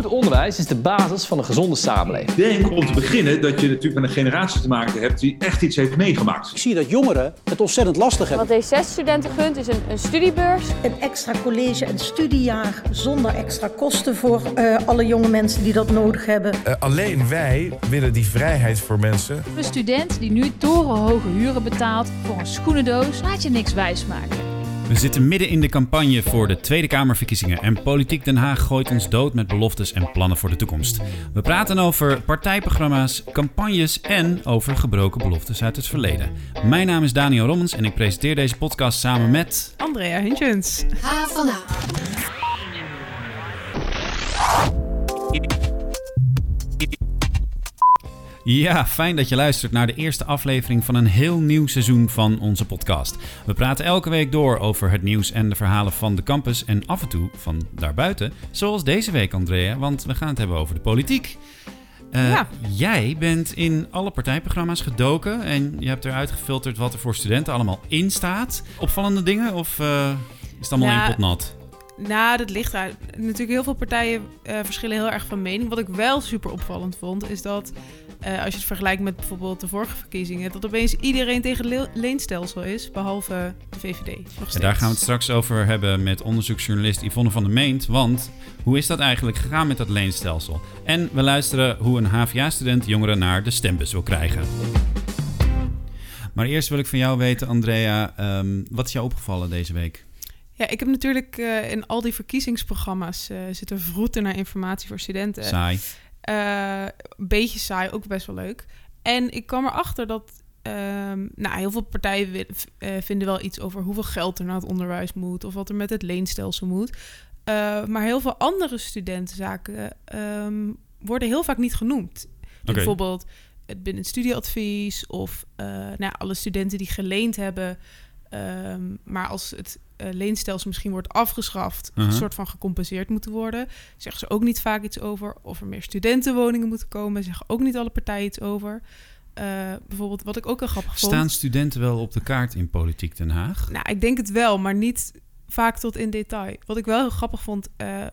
Goed onderwijs is de basis van een gezonde samenleving. Ik denk om te beginnen dat je natuurlijk met een generatie te maken hebt die echt iets heeft meegemaakt. Ik zie dat jongeren het ontzettend lastig hebben. Wat D6-studenten gunt is een, een studiebeurs. Een extra college en studiejaar zonder extra kosten voor uh, alle jonge mensen die dat nodig hebben. Uh, alleen wij willen die vrijheid voor mensen. Een student die nu torenhoge huren betaalt voor een schoenendoos, laat je niks wijsmaken. We zitten midden in de campagne voor de Tweede Kamerverkiezingen en Politiek Den Haag gooit ons dood met beloftes en plannen voor de toekomst. We praten over partijprogramma's, campagnes en over gebroken beloftes uit het verleden. Mijn naam is Daniel Rommens en ik presenteer deze podcast samen met... Andrea Huntjens. Ha van Ja, fijn dat je luistert naar de eerste aflevering van een heel nieuw seizoen van onze podcast. We praten elke week door over het nieuws en de verhalen van de campus en af en toe van daarbuiten. Zoals deze week, Andrea, want we gaan het hebben over de politiek. Uh, ja. Jij bent in alle partijprogramma's gedoken en je hebt eruit gefilterd wat er voor studenten allemaal in staat. Opvallende dingen of uh, is het allemaal ja, één pot nat? Nou, dat ligt uit. Natuurlijk, heel veel partijen uh, verschillen heel erg van mening. Wat ik wel super opvallend vond, is dat uh, als je het vergelijkt met bijvoorbeeld de vorige verkiezingen, dat opeens iedereen tegen le leenstelsel is, behalve de VVD. En daar gaan we het straks over hebben met onderzoeksjournalist Yvonne van der Meent. Want hoe is dat eigenlijk gegaan met dat leenstelsel? En we luisteren hoe een HVA-student jongeren naar de stembus wil krijgen. Maar eerst wil ik van jou weten, Andrea, um, wat is jou opgevallen deze week? Ja, ik heb natuurlijk uh, in al die verkiezingsprogramma's uh, zitten vroeten naar informatie voor studenten. Saai. Uh, een beetje saai, ook best wel leuk. En ik kwam erachter dat um, nou, heel veel partijen uh, vinden wel iets over hoeveel geld er naar het onderwijs moet of wat er met het leenstelsel moet. Uh, maar heel veel andere studentenzaken um, worden heel vaak niet genoemd. Okay. Bijvoorbeeld het binnen studieadvies of nou, alle studenten die geleend hebben. Um, maar als het leenstelsel misschien wordt afgeschaft, uh -huh. een soort van gecompenseerd moeten worden, zeggen ze ook niet vaak iets over. Of er meer studentenwoningen moeten komen, zeggen ook niet alle partijen iets over. Uh, bijvoorbeeld, wat ik ook al grappig vond. Staan studenten wel op de kaart in politiek Den Haag? Nou, ik denk het wel, maar niet vaak tot in detail. Wat ik wel heel grappig vond, uh,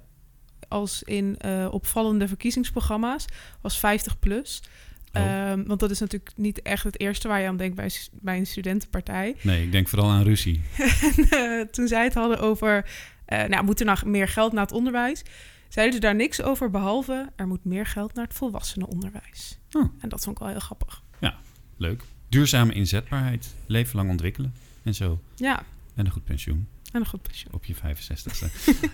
als in opvallende verkiezingsprogramma's, was 50 plus. Oh. Um, want dat is natuurlijk niet echt het eerste waar je aan denkt bij, bij een studentenpartij. Nee, ik denk vooral aan ruzie. en, uh, toen zij het hadden over, uh, nou, moet er nog meer geld naar het onderwijs? Zeiden ze daar niks over, behalve er moet meer geld naar het volwassenenonderwijs. Oh. En dat vond ik wel heel grappig. Ja, leuk. Duurzame inzetbaarheid, leven lang ontwikkelen en zo. Ja. En een goed pensioen. En een goed pensioen. Op je 65ste.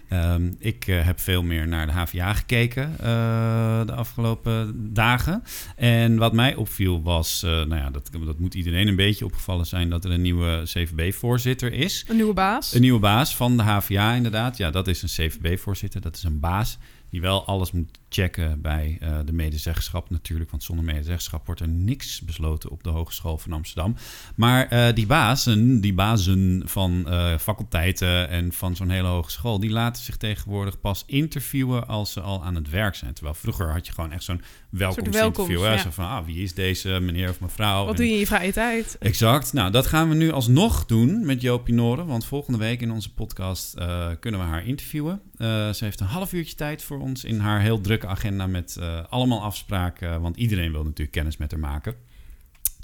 um, ik uh, heb veel meer naar de HVA gekeken uh, de afgelopen dagen. En wat mij opviel was, uh, nou ja, dat, dat moet iedereen een beetje opgevallen zijn, dat er een nieuwe CVB-voorzitter is. Een nieuwe baas. Een nieuwe baas van de HVA inderdaad. Ja, dat is een CVB-voorzitter. Dat is een baas die wel alles moet checken bij uh, de medezeggenschap natuurlijk. Want zonder medezeggenschap wordt er niks besloten op de Hogeschool van Amsterdam. Maar uh, die bazen, die bazen van uh, faculteiten en van zo'n hele hogeschool... die laten tegenwoordig pas interviewen als ze al aan het werk zijn. Terwijl vroeger had je gewoon echt zo'n welkomstinterview. Welkom, ja. Zo van, ah, wie is deze meneer of mevrouw? Wat en... doe je in je vrije tijd? Exact. Nou, dat gaan we nu alsnog doen met Jopie Noorden. Want volgende week in onze podcast uh, kunnen we haar interviewen. Uh, ze heeft een half uurtje tijd voor ons in haar heel drukke agenda met uh, allemaal afspraken. Want iedereen wil natuurlijk kennis met haar maken.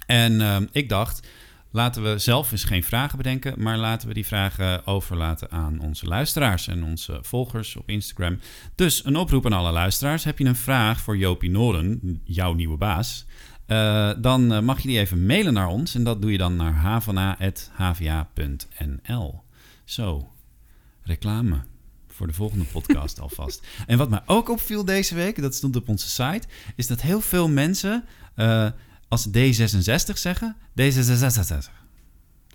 En ik dacht, laten we zelf eens geen vragen bedenken, maar laten we die vragen overlaten aan onze luisteraars en onze volgers op Instagram. Dus een oproep aan alle luisteraars. Heb je een vraag voor Jopie Noren, jouw nieuwe baas? Uh, dan uh, mag je die even mailen naar ons. En dat doe je dan naar havana.hva.nl. Zo, reclame voor de volgende podcast alvast. En wat mij ook opviel deze week, dat stond op onze site, is dat heel veel mensen uh, als D66 zeggen, D66.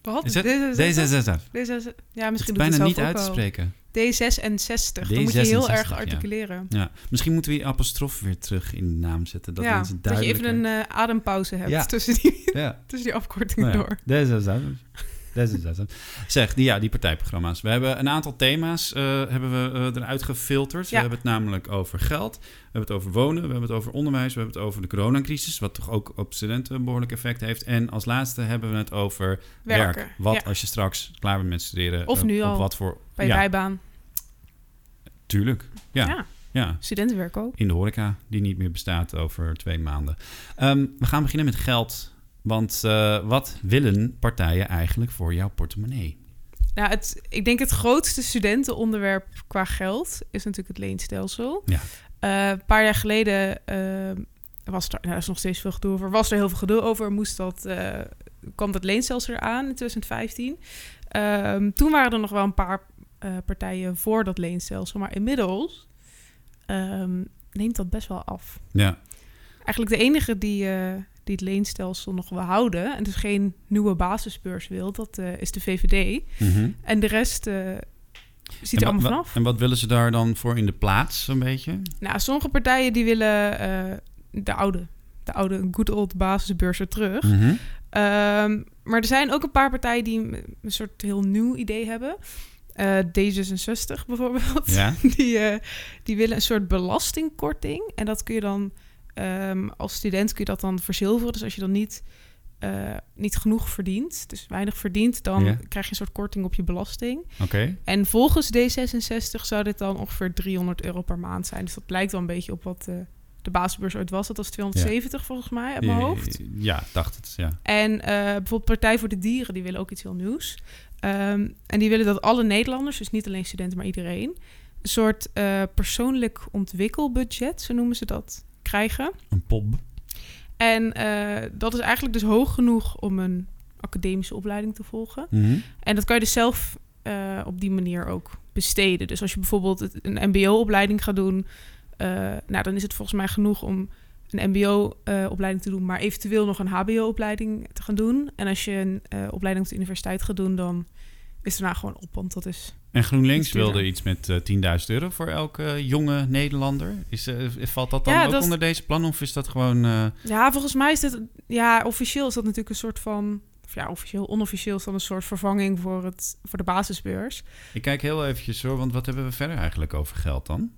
Wat? Is het? D66? D66. Ja, misschien het doet bijna niet uit te spreken. D66. Dan moet je heel erg articuleren. Ja. ja. Misschien moeten we die apostrof weer terug in de naam zetten. Dat, ja, mensen dat je even een uh, adempauze hebt ja. tussen, die, tussen die afkortingen nou door. D66. Zeg, die, ja, die partijprogramma's. We hebben een aantal thema's hebben we eruit gefilterd. Ja. We hebben het namelijk over geld, we hebben het over wonen, we hebben het over onderwijs, we hebben het over de coronacrisis, wat toch ook op studenten een behoorlijk effect heeft. En als laatste hebben we het over Werken. werk. Wat ja. als je straks klaar bent met studeren? Of nu uh, al, op wat voor, bij je bijbaan. Tuurlijk, ja. ja. Ja, Studentenwerk ook. in de horeca, die niet meer bestaat over twee maanden. We gaan beginnen met geld. Want eh, wat willen partijen eigenlijk voor jouw portemonnee? Nou, het, ik denk het grootste studentenonderwerp qua geld is natuurlijk het leenstelsel. Ja. Eh, een paar jaar geleden eh, was er, nou, daar is nog steeds veel gedoe over, was er heel veel gedoe over, moest dat, eh, kwam dat leenstelsel eraan in 2015. Ehm, toen waren er nog wel een paar partijen voor dat leenstelsel, maar inmiddels ehm, neemt dat best wel af. Ja, Eigenlijk de enige die, die het leenstelsel nog wil houden en dus geen nieuwe basisbeurs wil, dat eh, is de VVD. Mhm. En de rest eh, ziet er allemaal vanaf. En wat willen ze daar dan voor in de plaats, zo'n beetje? Nou, sommige partijen die willen eh, de oude, de oude good old basisbeurs weer terug. Mhm. Ehm, maar er zijn ook een paar partijen die een een soort heel nieuw idee hebben. Eh, D66 bijvoorbeeld. Ja. Die, die willen een soort belastingkorting. En dat kun je dan ehm, als student kun je dat dan verzilveren. Dus als je dan niet, eh, niet genoeg verdient, dus weinig verdient, dan krijg je een soort korting op je belasting. Oké. En volgens D66 zou dit dan ongeveer 300 euro per maand zijn. Dus dat lijkt wel een beetje op wat eh, de basisbeurs ooit was. Dat was 270 volgens mij uit mijn hoofd. Ja, dacht het, ja. En eh, bijvoorbeeld Partij voor de Dieren, die willen ook iets heel nieuws. Ehm, en die willen dat alle Nederlanders, dus niet alleen studenten, maar iedereen, een soort persoonlijk ontwikkelbudget, zo noemen ze dat, krijgen. Een pop. En eh, dat is eigenlijk dus hoog genoeg om een academische opleiding te volgen. Mhm. En dat kan je dus zelf eh, op die manier ook besteden. Dus als je bijvoorbeeld een MBO-opleiding gaat doen, eh, nou, dan is het volgens mij genoeg om een MBO-opleiding te doen, maar eventueel nog een HBO-opleiding te gaan doen. En als je een opleiding op de universiteit gaat doen, dan is daarna gewoon op, want dat is. En GroenLinks wilde iets met eh 10.000 euro voor elke jonge Nederlander. Is, eh, valt dat dan Ja, ook dat- onder deze plan of is dat gewoon... eh, Ja, volgens mij is dit, ja, officieel is dat natuurlijk een soort van, of ja, officieel, onofficieel is dat een soort vervanging voor, het, voor de basisbeurs. Ik kijk heel eventjes hoor, want wat hebben we verder eigenlijk over geld dan?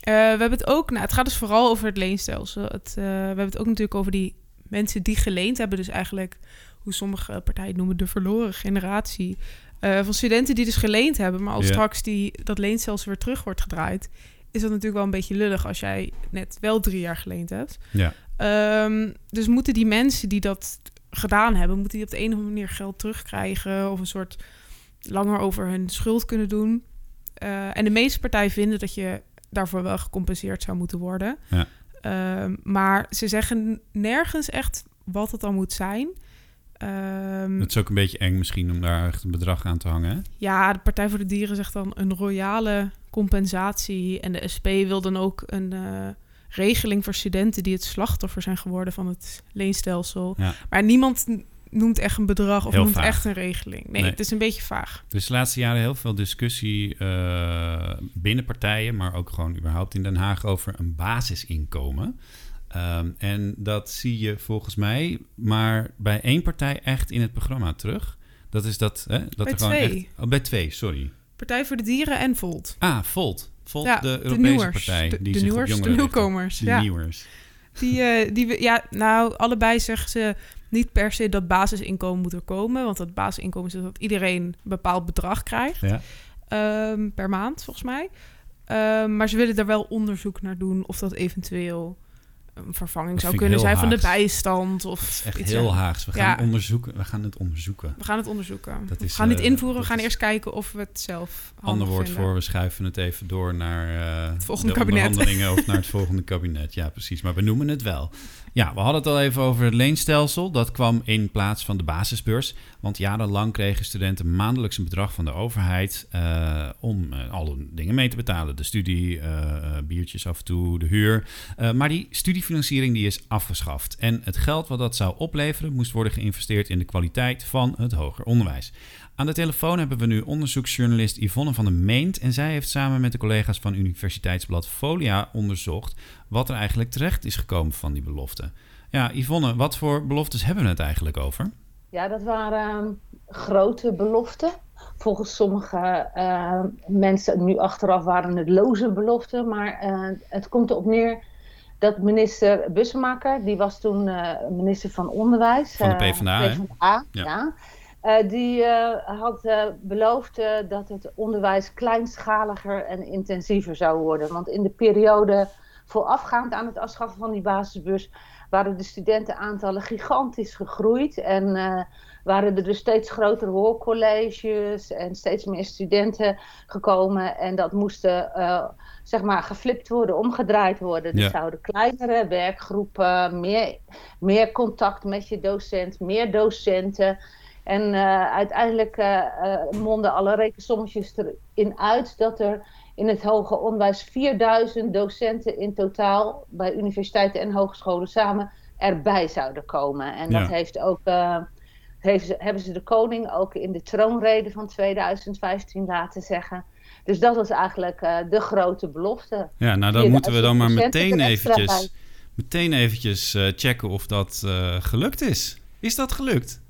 Eh, we hebben het ook, nou, het gaat dus vooral over het leenstelsel. Het, eh, we hebben het ook natuurlijk over die mensen die geleend hebben. Dus eigenlijk, hoe sommige partijen noemen, de verloren generatie. Eh, van studenten die dus geleend hebben. Maar als Ja. straks die, dat leenstelsel weer terug wordt gedraaid... is dat natuurlijk wel een beetje lullig als jij net wel drie jaar geleend hebt. Ja. Ehm, dus moeten die mensen die dat gedaan hebben... moeten die op de een of andere manier geld terugkrijgen... of een soort langer over hun schuld kunnen doen. Eh, en de meeste partijen vinden dat je daarvoor wel gecompenseerd zou moeten worden. Ja. Ehm, maar ze zeggen nergens echt wat het dan moet zijn. Ehm, Het is ook een beetje eng misschien om daar echt een bedrag aan te hangen. Hè? ja, de Partij voor de Dieren zegt dan een royale compensatie. En de SP wil dan ook een eh, regeling voor studenten die het slachtoffer zijn geworden van het leenstelsel. Ja. Maar niemand noemt echt een bedrag of Heel noemt vaag. echt een regeling. Nee, Nee. het is een beetje vaag. Dus de laatste jaren heel veel discussie eh, binnen partijen, maar ook gewoon überhaupt in Den Haag over een basisinkomen. Ehm, en dat zie je volgens mij maar bij één partij echt in het programma terug. Dat is dat, hè, dat Bij er gewoon twee. echt. Oh, bij twee, sorry. Partij voor de Dieren en Volt. Ah, Volt. Volt, Ja, de de Europese nieuwers. partij. De- die de nieuwers, de nieuwkomers, De ja. nieuwers. Die, eh, die, we- ja, nou, allebei zeggen ze niet per se dat basisinkomen moet er komen. Want dat basisinkomen is dat iedereen een bepaald bedrag krijgt Ja. ehm, per maand, volgens mij. Ehm, maar ze willen daar wel onderzoek naar doen of dat eventueel een vervanging zou kunnen zijn van de bijstand. Of Dat is echt iets heel. Haags. We gaan, Ja. onderzoeken, we gaan het onderzoeken. We gaan het onderzoeken. Dat we is, gaan niet eh, invoeren, we gaan eerst kijken of we het zelf Ander woord vinden. voor, we schuiven het even door naar eh, Het volgende de kabinet. onderhandelingen of naar het volgende kabinet. Ja, precies. Maar we noemen het wel. Ja, we hadden het al even over het leenstelsel. Dat kwam in plaats van de basisbeurs. Want jarenlang kregen studenten maandelijks een bedrag van de overheid eh, om eh, alle dingen mee te betalen. De studie, eh, biertjes af en toe, de huur. Maar die studiefinanciering die is afgeschaft. En het geld wat dat zou opleveren moest worden geïnvesteerd in de kwaliteit van het hoger onderwijs. Aan de telefoon hebben we nu onderzoeksjournalist Yvonne van der Meent. En zij heeft samen met de collega's van Universiteitsblad Folia onderzocht wat er eigenlijk terecht is gekomen van die beloften. Ja, Yvonne, wat voor beloftes hebben we het eigenlijk over? Ja, dat waren ehm, grote beloften. Volgens sommige eh, mensen, nu achteraf waren het loze beloften. Maar eh, het komt erop neer dat minister Bussemaker, die was toen eh, minister van Onderwijs. Van de eh, PvdA? PvdA, Ja. ja. Uh, die uh, had uh, beloofd dat het onderwijs kleinschaliger en intensiever zou worden. Want in de periode voorafgaand aan het afschaffen van die basisbeurs waren de studentenaantallen gigantisch gegroeid. En waren er dus steeds grotere hoorcolleges en steeds meer studenten gekomen. En dat moesten zeg maar geflipt worden, omgedraaid worden. Er zouden kleinere werkgroepen, meer, meer contact met je docent, meer docenten. En uh, uiteindelijk uh, monden alle rekensommetjes erin uit dat er in het hoger onderwijs 4000 docenten in totaal bij universiteiten en hogescholen samen erbij zouden komen. En ja. dat heeft ook, heeft, hebben ze de koning ook in de troonrede van 2015 laten zeggen. Dus dat was eigenlijk de grote belofte. Ja, nou dan moeten we dan maar meteen eventjes, meteen eventjes checken of dat gelukt is. Is dat gelukt?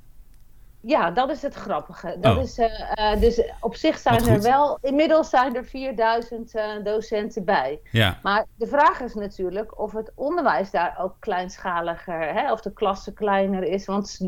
Ja, dat is het grappige. Dat oh. is, uh, uh, dus op zich zijn er wel, inmiddels zijn er 4000 uh, docenten bij. Ja. Maar de vraag is natuurlijk of het onderwijs daar ook kleinschaliger, hè, of de klasse kleiner is. Want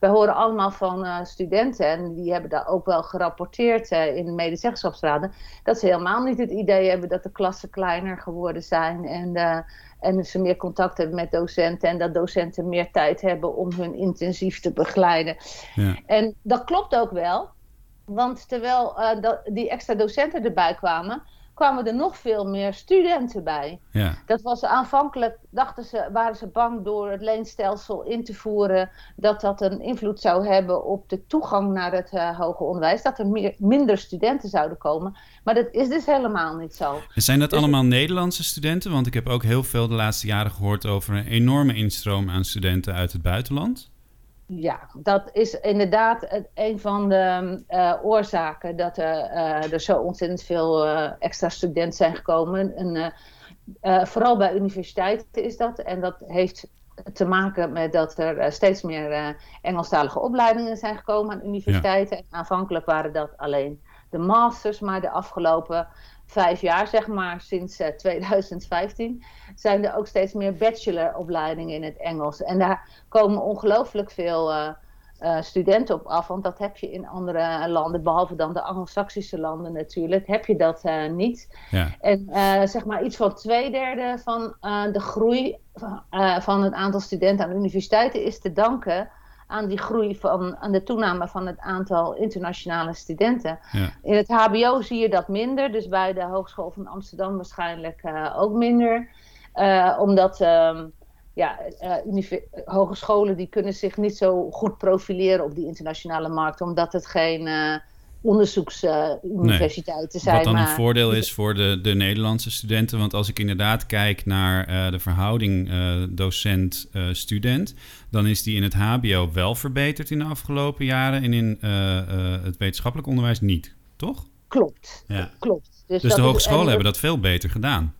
we horen allemaal van studenten, en die hebben daar ook wel gerapporteerd in de medezeggenschapsraden, dat ze helemaal niet het idee hebben dat de klassen kleiner geworden zijn. En en ze meer contact hebben met docenten en dat docenten meer tijd hebben om hun intensief te begeleiden. Ja. En dat klopt ook wel, want terwijl uh, dat, die extra docenten erbij kwamen, kwamen er nog veel meer studenten bij. Ja. Dat was aanvankelijk, dachten ze, waren ze bang door het leenstelsel in te voeren, dat dat een invloed zou hebben op de toegang naar het uh, hoger onderwijs, dat er meer, minder studenten zouden komen. Maar dat is dus helemaal niet zo. Zijn dat dus allemaal Nederlandse studenten? Want ik heb ook heel veel de laatste jaren gehoord over een enorme instroom aan studenten uit het buitenland. Ja, dat is inderdaad een van de uh, oorzaken dat er, uh, er zo ontzettend veel uh, extra studenten zijn gekomen. En, vooral bij universiteiten is dat. En dat heeft te maken met dat er steeds meer Engelstalige opleidingen zijn gekomen aan universiteiten. Ja. En aanvankelijk waren dat alleen de masters, maar de afgelopen vijf jaar, zeg maar, sinds uh, 2015, zijn er ook steeds meer bacheloropleidingen in het Engels. En daar komen ongelooflijk veel uh, uh, studenten op af, want dat heb je in andere landen, behalve dan de Anglo-Saxische landen natuurlijk, heb je dat niet. Ja. En zeg maar iets van twee derde van de groei van het aantal studenten aan de universiteiten is te danken aan die groei van, aan de toename van het aantal internationale studenten. Ja. In het HBO zie je dat minder, dus bij de Hogeschool van Amsterdam waarschijnlijk uh, ook minder. Uh, omdat uh, ja, uh, hogescholen die kunnen zich niet zo goed profileren op die internationale markt, omdat het geen onderzoeksuniversiteiten nee. zijn. Wat dan maar... een voordeel is voor de, de Nederlandse studenten. Want als ik inderdaad kijk naar uh, de verhouding uh, docent-student... dan is die in het hbo wel verbeterd in de afgelopen jaren... en in het wetenschappelijk onderwijs niet, toch? Klopt, ja. klopt. Dus, dus de hogescholen hebben dat veel beter gedaan.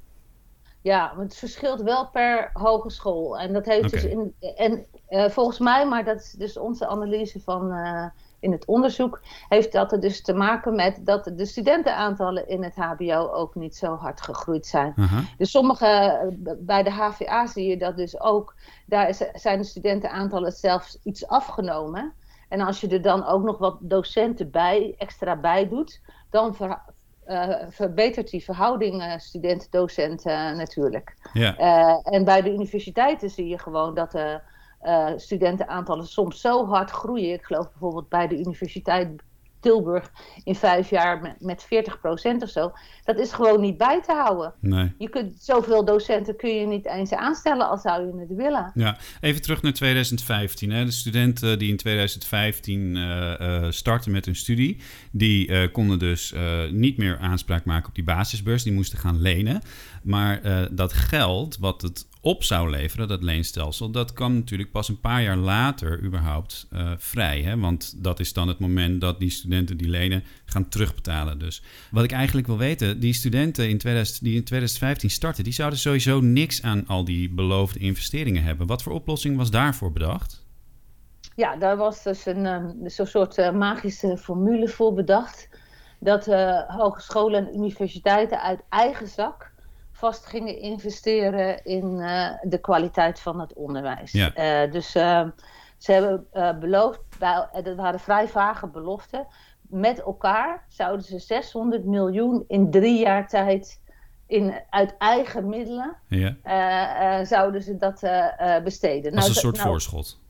Ja, want het verschilt wel per hogeschool. En dat heeft okay. dus in... En volgens mij, maar dat is dus onze analyse van in het onderzoek heeft dat er dus te maken met dat de studentenaantallen in het HBO ook niet zo hard gegroeid zijn. Uh-huh. Dus sommige, bij de HVA zie je dat dus ook, daar is, zijn de studentenaantallen zelfs iets afgenomen. En als je er dan ook nog wat docenten bij, extra bij doet, dan ver, uh, verbetert die verhouding uh, student-docent uh, natuurlijk. Ja. en bij de universiteiten zie je gewoon dat uh, studentenaantallen soms zo hard groeien. Ik geloof bijvoorbeeld bij de Universiteit Tilburg in vijf jaar met, met 40% of zo. Dat is gewoon niet bij te houden. Nee. Je kunt, zoveel docenten kun je niet eens aanstellen als zou je het willen. Ja, even terug naar 2015. Hè. De studenten die in 2015 uh, uh, startten met hun studie, die uh, konden dus niet meer aanspraak maken op die basisbeurs. Die moesten gaan lenen. Maar dat geld wat het op zou leveren, dat leenstelsel, dat kan natuurlijk pas een paar jaar later überhaupt uh, vrij. Hè? Want dat is dan het moment dat die studenten die lenen gaan terugbetalen. Dus wat ik eigenlijk wil weten, die studenten in 2000, die in 2015 starten, die zouden sowieso niks aan al die beloofde investeringen hebben. Wat voor oplossing was daarvoor bedacht? Ja, daar was dus een, um, dus een soort uh, magische formule voor bedacht. Dat uh, hogescholen en universiteiten uit eigen zak vast gingen investeren in uh, de kwaliteit van het onderwijs. Ja. Uh, dus uh, Ze hebben uh, beloofd, bij, dat waren vrij vage beloften, met elkaar zouden ze 600 miljoen in drie jaar tijd in, uit eigen middelen ja. zouden ze dat besteden. Als nou, een soort nou, voorschot.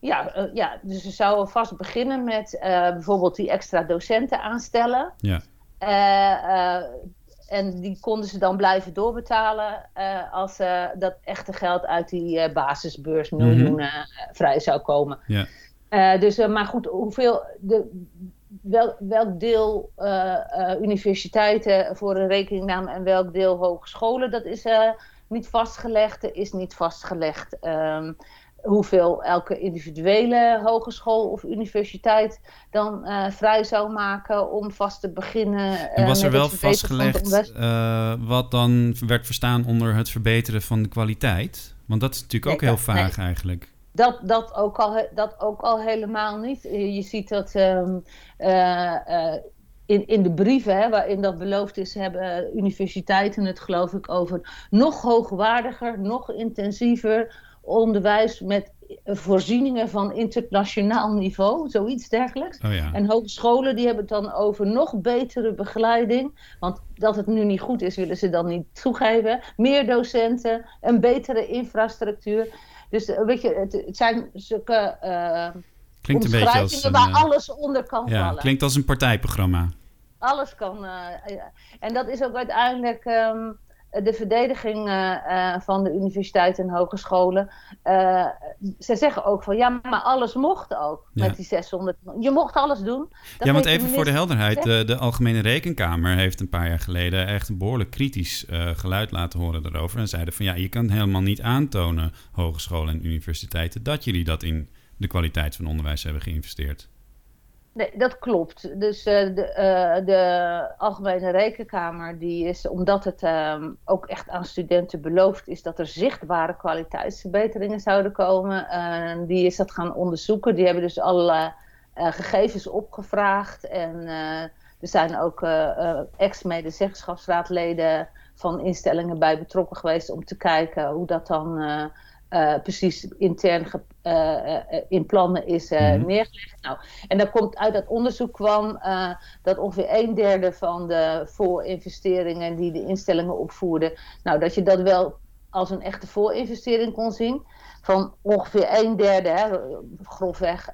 Ja, ja, dus ze zouden vast beginnen met bijvoorbeeld die extra docenten aanstellen. Ja. En die konden ze dan blijven doorbetalen als dat echte geld uit die basisbeurs miljoenen mm vrij zou komen. Ja. dus, maar goed, hoeveel. De, wel, welk deel uh, uh, universiteiten voor een rekening namen en welk deel hogescholen, dat is uh, niet vastgelegd. Is niet vastgelegd um, hoeveel elke individuele hogeschool of universiteit dan vrij zou maken om vast te beginnen. en was er wel vastgelegd wat dan werd verstaan onder het verbeteren van de kwaliteit? Want dat is natuurlijk ook heel vaag nee. eigenlijk. Dat, dat, ook al, dat ook al helemaal niet. Je ziet dat um, uh, uh, in, in de brieven hè, waarin dat beloofd is, hebben universiteiten het geloof ik over nog hoogwaardiger, nog intensiever onderwijs met voorzieningen van internationaal niveau, zoiets dergelijks. Oh ja. En hogescholen die hebben het dan over nog betere begeleiding. Want dat het nu niet goed is, willen ze dan niet toegeven. Meer docenten, een betere infrastructuur. Dus weet je, het, het zijn zulke uh, klinkt een beetje als een, waar alles onder kan ja, vallen. Klinkt als een partijprogramma. Alles kan. Uh, en dat is ook uiteindelijk um, de verdediging uh, van de universiteiten en hogescholen. ze zeggen ook van ja, maar alles mocht ook ja. met die 600. Je mocht alles doen. Dat ja, want even voor de helderheid. De, de, Algemene Rekenkamer heeft een paar jaar geleden echt een behoorlijk kritisch geluid laten horen daarover. En zeiden van ja, je kan helemaal niet aantonen, hogescholen en universiteiten, dat jullie dat in de kwaliteit van onderwijs hebben geïnvesteerd. Nee, dat klopt. Dus uh, de, uh, de, Algemene Rekenkamer, die is, omdat het um, ook echt aan studenten beloofd is dat er zichtbare kwaliteitsverbeteringen zouden komen, die is dat gaan onderzoeken. Die hebben dus alle gegevens opgevraagd. En er zijn ook ex-medezeggenschapsraadleden van instellingen bij betrokken geweest om te kijken hoe dat dan uh, precies intern uh, in plannen is mm -hmm. neergelegd. Nou, en dan komt uit dat onderzoek kwam dat ongeveer een derde van de voorinvesteringen die de instellingen opvoerden, nou dat je dat wel als een echte voorinvestering kon zien. Van ongeveer een derde, hè, grofweg,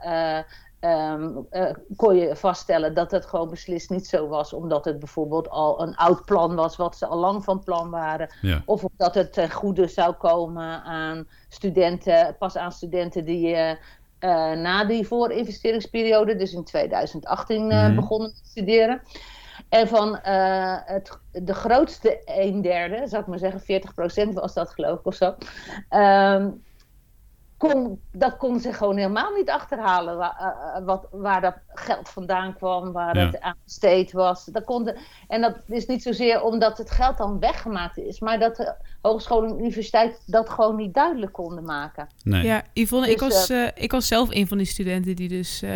Um, uh, kon je vaststellen dat het gewoon beslist niet zo was, omdat het bijvoorbeeld al een oud plan was, wat ze al lang van plan waren. Ja. Of omdat het ten goede zou komen aan studenten, pas aan studenten die uh, uh, na die voorinvesteringsperiode, dus in 2018, mm. begonnen te studeren. En van het, de grootste een derde, zou ik maar zeggen, 40% was dat geloof ik of zo. Um, kon, dat kon ze gewoon helemaal niet achterhalen. Waar, uh, wat, waar dat geld vandaan kwam, waar Ja. het aan besteed was. Dat kon de, en dat is niet zozeer omdat het geld dan weggemaakt is, maar dat de hogescholen en universiteit dat gewoon niet duidelijk konden maken. Nee. Ja, Yvonne, ik, Dus, was, eh, eh, ik was zelf een van die studenten die dus eh,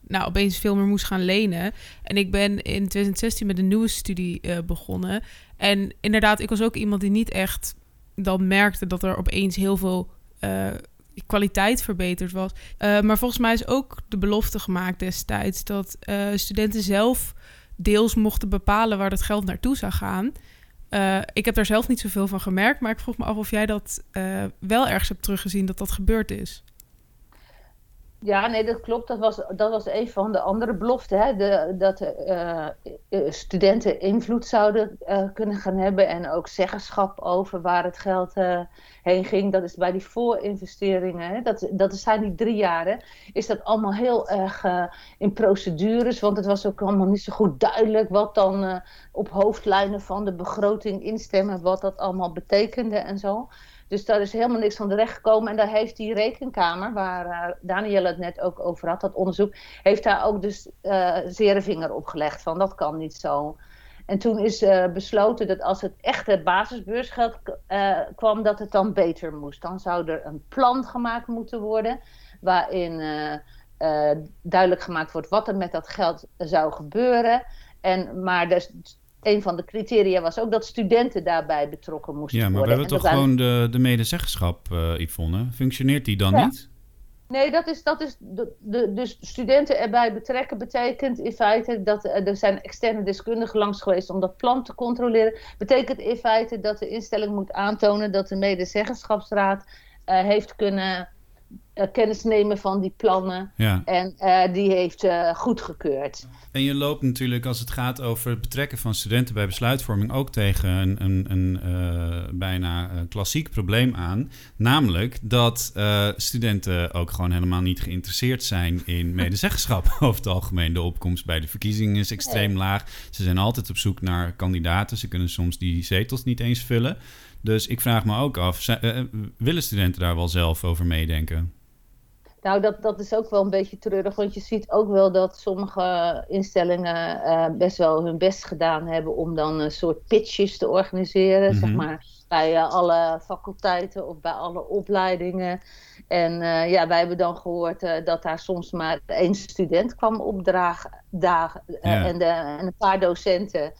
nou, opeens veel meer moest gaan lenen. En ik ben in 2016 met een nieuwe studie eh, begonnen. En inderdaad, ik was ook iemand die niet echt dan merkte dat er opeens heel veel eh, kwaliteit verbeterd was. Eh, maar volgens mij is ook de belofte gemaakt destijds dat eh, studenten zelf deels mochten bepalen waar dat geld naartoe zou gaan. Eh, ik heb daar zelf niet zoveel van gemerkt, maar ik vroeg me af of jij dat wel ergens hebt teruggezien dat dat gebeurd is. Ja, nee, dat klopt. Dat was, dat was een van de andere beloften. Hè? De, dat eh, eh, studenten invloed zouden eh, kunnen gaan hebben en ook zeggenschap over waar het geld eh, heen ging. Dat is bij die voorinvesteringen, hè? Dat, dat zijn die drie jaren, is dat allemaal heel erg in procedures. Want het was ook allemaal niet zo goed duidelijk wat dan op hoofdlijnen van de begroting instemmen, wat dat allemaal betekende en zo. Dus daar is helemaal niks van terecht gekomen. En daar heeft die rekenkamer, waar uh, Daniel het net ook over had, dat onderzoek, heeft daar ook dus uh, zere vinger op gelegd van dat kan niet zo. En toen is uh, besloten dat als het echte basisbeursgeld kwam, dat het dan beter moest. Dan zou er een plan gemaakt moeten worden waarin duidelijk gemaakt wordt wat er met dat geld zou gebeuren. En, maar dus, een van de criteria was ook dat studenten daarbij betrokken moesten Ja, maar worden. we hebben En toch gewoon de, de medezeggenschap, uh, Yvonne. Functioneert die dan Ja. niet? Nee, dat is, dat is de, de, dus studenten erbij betrekken betekent in feite dat er zijn externe deskundigen langs geweest om dat plan te controleren. Betekent in feite dat de instelling moet aantonen dat de medezeggenschapsraad uh, heeft kunnen uh, kennis nemen van die plannen. Ja. En uh, die heeft uh, goedgekeurd. En je loopt natuurlijk als het gaat over het betrekken van studenten bij besluitvorming ook tegen een, een, een bijna klassiek probleem aan. Namelijk dat studenten ook gewoon helemaal niet geïnteresseerd zijn in medezeggenschap over het algemeen. De opkomst bij de verkiezingen is extreem nee. laag. Ze zijn altijd op zoek naar kandidaten. Ze kunnen soms die zetels niet eens vullen. Dus ik vraag me ook af, zijn, willen studenten daar wel zelf over meedenken? Nou, dat, dat is ook wel een beetje treurig, want je ziet ook wel dat sommige instellingen uh, best wel hun best gedaan hebben om dan een soort pitches te organiseren, mm -hmm. zeg maar, bij uh, alle faculteiten of bij alle opleidingen. En uh, ja, wij hebben dan gehoord dat daar soms maar één student kwam opdragen dagen, Ja. en, de, en een paar docenten.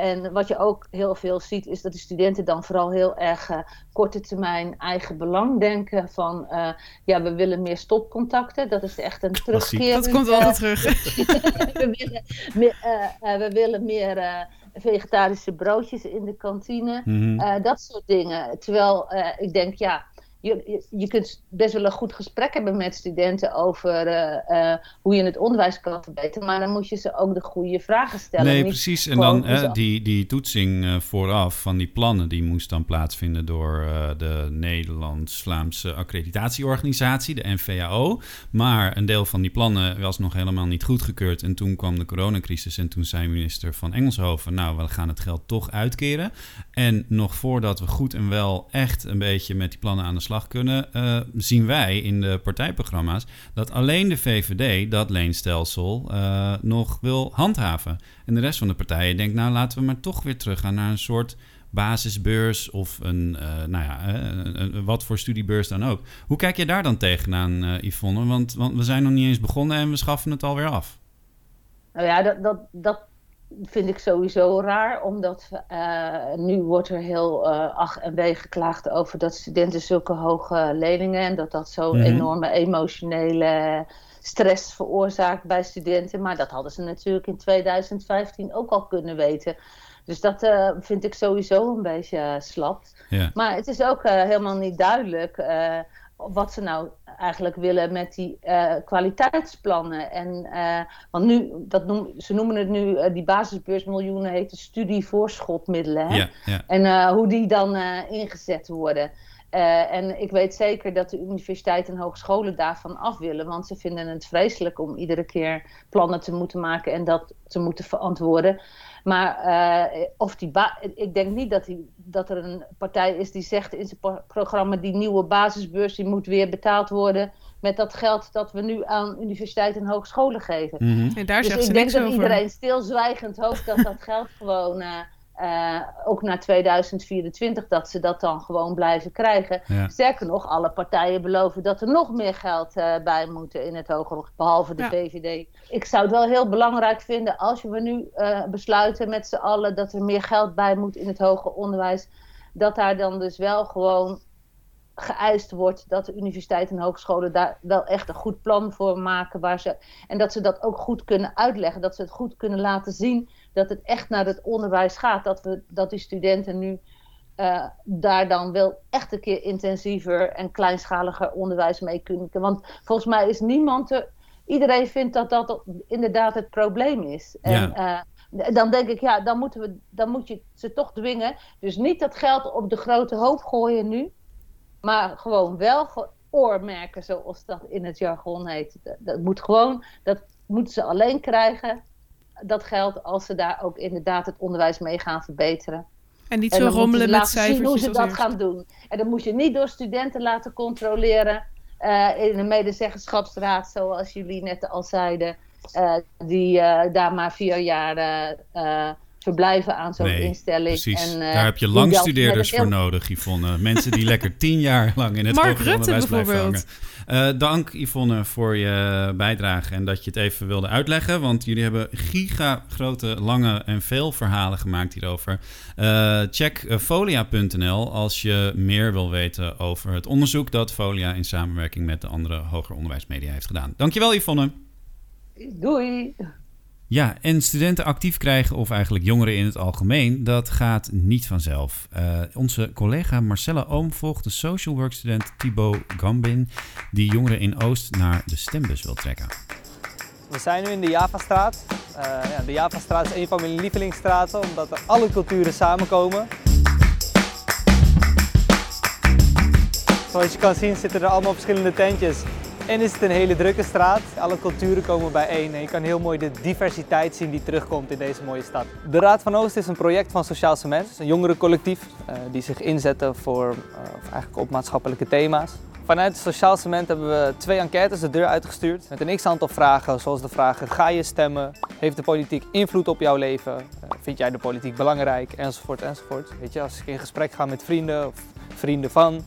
En wat je ook heel veel ziet, is dat de studenten dan vooral heel erg uh, korte termijn eigen belang denken. Van uh, ja, we willen meer stopcontacten. Dat is echt een terugkeer. Dat komt altijd terug. we, willen meer, uh, we willen meer vegetarische broodjes in de kantine. Mhm. Uh, dat soort dingen. Terwijl uh, ik denk, ja, je, je, je, kunt best wel een goed gesprek hebben met studenten over uh, hoe je het onderwijs kan verbeteren. Maar dan moet je ze ook de goede vragen stellen. Nee, precies. En dan eh, die, die toetsing eh, vooraf van die plannen, die moest dan plaatsvinden door eh, de Nederlands-Vlaamse accreditatieorganisatie, de NVAO. Maar een deel van die plannen was nog helemaal niet goedgekeurd. En toen kwam de coronacrisis en toen zei minister van Engelshoven, nou, we gaan het geld toch uitkeren. En nog voordat we goed en wel echt een beetje met die plannen aan de slag kunnen, eh, zien wij in de partijprogramma's dat alleen de VVD dat leenstelsel eh, nog wil handhaven. En de rest van de partijen denkt, nou laten we maar toch weer teruggaan naar een soort basisbeurs of een, eh, nou ja, een- wat voor studiebeurs dan ook. Hoe kijk je daar dan tegenaan, eh Yvonne? Want, want we zijn nog niet eens begonnen en we schaffen het alweer af. Nou ja, dat, dat, dat vind ik sowieso raar, omdat eh, nu wordt er heel eh ach en wee geklaagd over dat studenten zulke hoge leningen en dat dat zo'n Mhm. enorme emotionele stress veroorzaakt bij studenten. Maar dat hadden ze natuurlijk in 2015 ook al kunnen weten. Dus dat eh, vind ik sowieso een beetje slap. Maar het is ook helemaal niet duidelijk wat ze nou eigenlijk willen met die eh, kwaliteitsplannen. En, eh, want nu, dat noem, ze noemen het nu, eh, die basisbeursmiljoenen heet studievoorschotmiddelen. Hè? Ja, ja. En hoe die dan ingezet worden. En ik weet zeker dat de universiteiten en hogescholen daarvan af willen. Want ze vinden het vreselijk om iedere keer plannen te moeten maken en dat te moeten verantwoorden. Maar eh, of die ba- ik denk niet dat, die, dat er een partij is die zegt in zijn pro- programma... die nieuwe basisbeurs die moet weer betaald worden... met dat geld dat we nu aan universiteiten en hogescholen geven. Mhm. En daar dus zegt ze ik denk niks dat over. iedereen stilzwijgend hoopt dat dat geld gewoon... eh, eh, ook naar 2024 dat ze dat dan gewoon blijven krijgen. Ja. Sterker nog, alle partijen beloven dat er nog meer geld eh, bij moeten in het hoger, behalve de Ja. VVD. Ik zou het wel heel belangrijk vinden als we nu eh, besluiten met z'n allen dat er meer geld bij moet in het hoger onderwijs, dat daar dan dus wel gewoon geëist wordt dat de universiteiten en hogescholen daar wel echt een goed plan voor maken. Waar ze, en dat ze dat ook goed kunnen uitleggen. Dat ze het goed kunnen laten zien dat het echt naar het onderwijs gaat. Dat, we, dat die studenten nu eh, daar dan wel echt een keer intensiever en kleinschaliger onderwijs mee kunnen. Want volgens mij is niemand er. Iedereen vindt dat dat inderdaad het probleem is. En, eh, dan denk ik, ja, dan, moeten we, dan moet je ze toch dwingen. Dus niet dat geld op de grote hoop gooien nu. Maar gewoon wel oormerken, zoals dat in het jargon heet. Dat moet gewoon, dat moeten ze alleen krijgen, dat geld, als ze daar ook inderdaad het onderwijs mee gaan verbeteren. En niet En zo ze rommelen met laten zien hoe ze dat eerst. gaan doen. En dat moet je niet door studenten laten controleren eh, in een medezeggenschapsraad, zoals jullie net al zeiden. eh, die eh, daar maar vier jaar verblijven aan zo'n Nee, instelling. Precies, En, eh, daar heb je langstudeerders voor nodig, Yvonne. Mensen die lekker tien jaar lang in het Mark hoger onderwijs blijven hangen. bijvoorbeeld. Eh, dank Yvonne voor je bijdrage en dat je het even wilde uitleggen. Want jullie hebben giga grote, lange en veel verhalen gemaakt hierover. Eh, check folia.nl als je meer wil weten over het onderzoek dat Folia in samenwerking met de andere hoger onderwijsmedia heeft gedaan. Dankjewel Yvonne. Doei! Ja, en studenten actief krijgen, of eigenlijk jongeren in het algemeen, dat gaat niet vanzelf. Eh, onze collega Marcella Oom volgt de social work student Thibaut Gambin, die jongeren in Oost naar de stembus wil trekken. We zijn nu in de Javastraat. Eh ja, de Javastraat is een van mijn lievelingsstraten omdat er alle culturen samenkomen. Zoals je kan zien zitten er allemaal verschillende tentjes. En is het een hele drukke straat. Alle culturen komen bijeen en je kan heel mooi de diversiteit zien die terugkomt in deze mooie stad. De Raad van Oost is een project van Sociaal Cement, een jongerencollectief eh, die zich inzetten voor, eh, eigenlijk op maatschappelijke thema's. Vanuit Sociaal Cement hebben we twee enquêtes de deur uitgestuurd met een x-aantal vragen, zoals de vragen: ga je stemmen? Heeft de politiek invloed op jouw leven? Eh, vind jij de politiek belangrijk? Enzovoort, enzovoort. Weet je, als ik in gesprek ga met vrienden of vrienden van,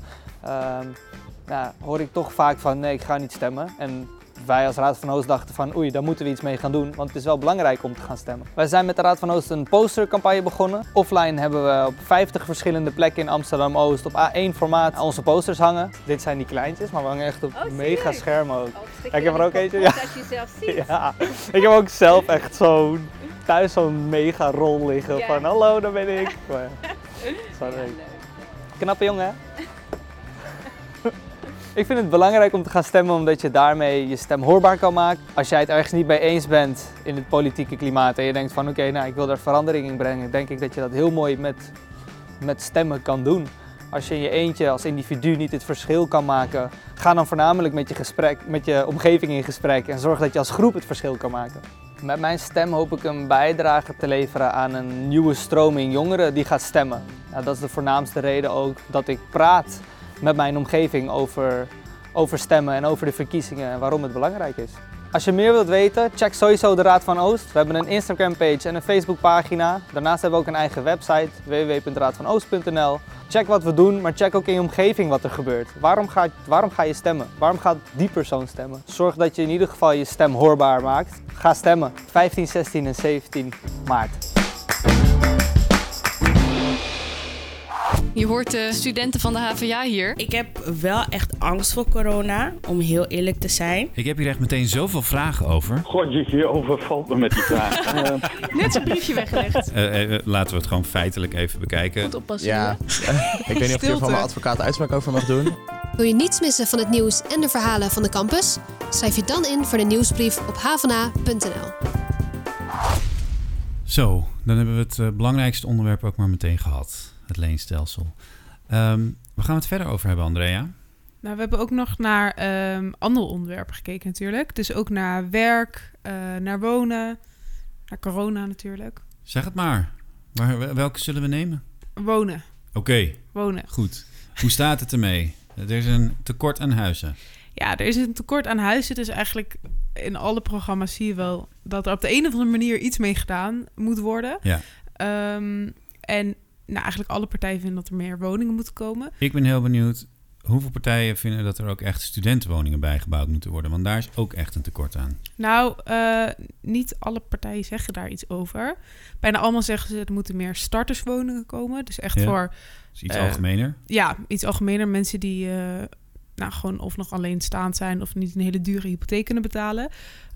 nou, hoor ik toch vaak van nee, ik ga niet stemmen. En wij als Raad van Oost dachten van oei, daar moeten we iets mee gaan doen, want het is wel belangrijk om te gaan stemmen. Wij zijn met de Raad van Oost een postercampagne begonnen. Offline hebben we op 50 verschillende plekken in Amsterdam-Oost op A1 formaat onze posters hangen. Dit zijn die kleintjes, maar we hangen echt op mega schermen ook. Ja, ik heb er ook eentje. Ja. Als je zelf ziet. Ja, ik heb ook zelf echt zo'n thuis zo'n mega rol liggen Ja. van hallo, daar ben ik. Maar, leuk. Knappe jongen, hè? Ik vind het belangrijk om te gaan stemmen omdat je daarmee je stem hoorbaar kan maken. Als jij het ergens niet mee eens bent in het politieke klimaat en je denkt van oké, nou ik wil daar verandering in brengen, denk ik dat je dat heel mooi met, met stemmen kan doen. Als je in je eentje als individu niet het verschil kan maken, ga dan voornamelijk met je, gesprek, met je omgeving in gesprek en zorg dat je als groep het verschil kan maken. Met mijn stem hoop ik een bijdrage te leveren aan een nieuwe stroming jongeren die gaat stemmen. Nou, dat is de voornaamste reden ook dat ik praat met mijn omgeving over, over stemmen en over de verkiezingen en waarom het belangrijk is. Als je meer wilt weten, check sowieso de Raad van Oost. We hebben een Instagram page en een Facebook pagina. Daarnaast hebben we ook een eigen website www.raadvanoost.nl. Check wat we doen, maar check ook in je omgeving wat er gebeurt. Waarom ga, waarom ga je stemmen? Waarom gaat die persoon stemmen? Zorg dat je in ieder geval je stem hoorbaar maakt. Ga stemmen. 15, 16 en 17 maart. Je hoort de studenten van de HVA hier. Ik heb wel echt angst voor corona, om heel eerlijk te zijn. Ik heb hier echt meteen zoveel vragen over. God, je, je overvalt me met die vraag. Eh, Net zo'n briefje weggelegd. Eh, eh, laten we het gewoon feitelijk even bekijken. Goed oppassen. Ja, ik weet niet of ik er Stilte. van mijn advocaat uitspraak over mag doen. Wil je niets missen van het nieuws en de verhalen van de campus? Schrijf je dan in voor de nieuwsbrief op havana.nl. Zo, dan hebben we het eh, belangrijkste onderwerp ook maar meteen gehad. Het leenstelsel. Ehm waar gaan we het verder over hebben, Andrea? Nou, we hebben ook nog naar ehm, andere onderwerpen gekeken natuurlijk. Dus ook naar werk, eh, naar wonen, naar corona natuurlijk. Zeg het maar. Waar, welke zullen we nemen? Wonen. Oké. Wonen. Goed. Hoe staat het ermee? Er is een tekort aan huizen. Ja, er is een tekort aan huizen. Dus eigenlijk in alle programma's zie je wel dat er op de een of andere manier iets mee gedaan moet worden. Ja. Ehm, en nou, eigenlijk alle partijen vinden dat er meer woningen moeten komen. Ik ben heel benieuwd hoeveel partijen vinden dat er ook echt studentenwoningen bijgebouwd moeten worden. Want daar is ook echt een tekort aan. Nou, eh, niet alle partijen zeggen daar iets over. Bijna allemaal zeggen ze er moeten meer starterswoningen komen. Dus echt Ja. voor... Dus iets eh, algemener? Ja, iets algemener. Mensen die eh, nou, gewoon of nog alleenstaand zijn... of niet een hele dure hypotheek kunnen betalen.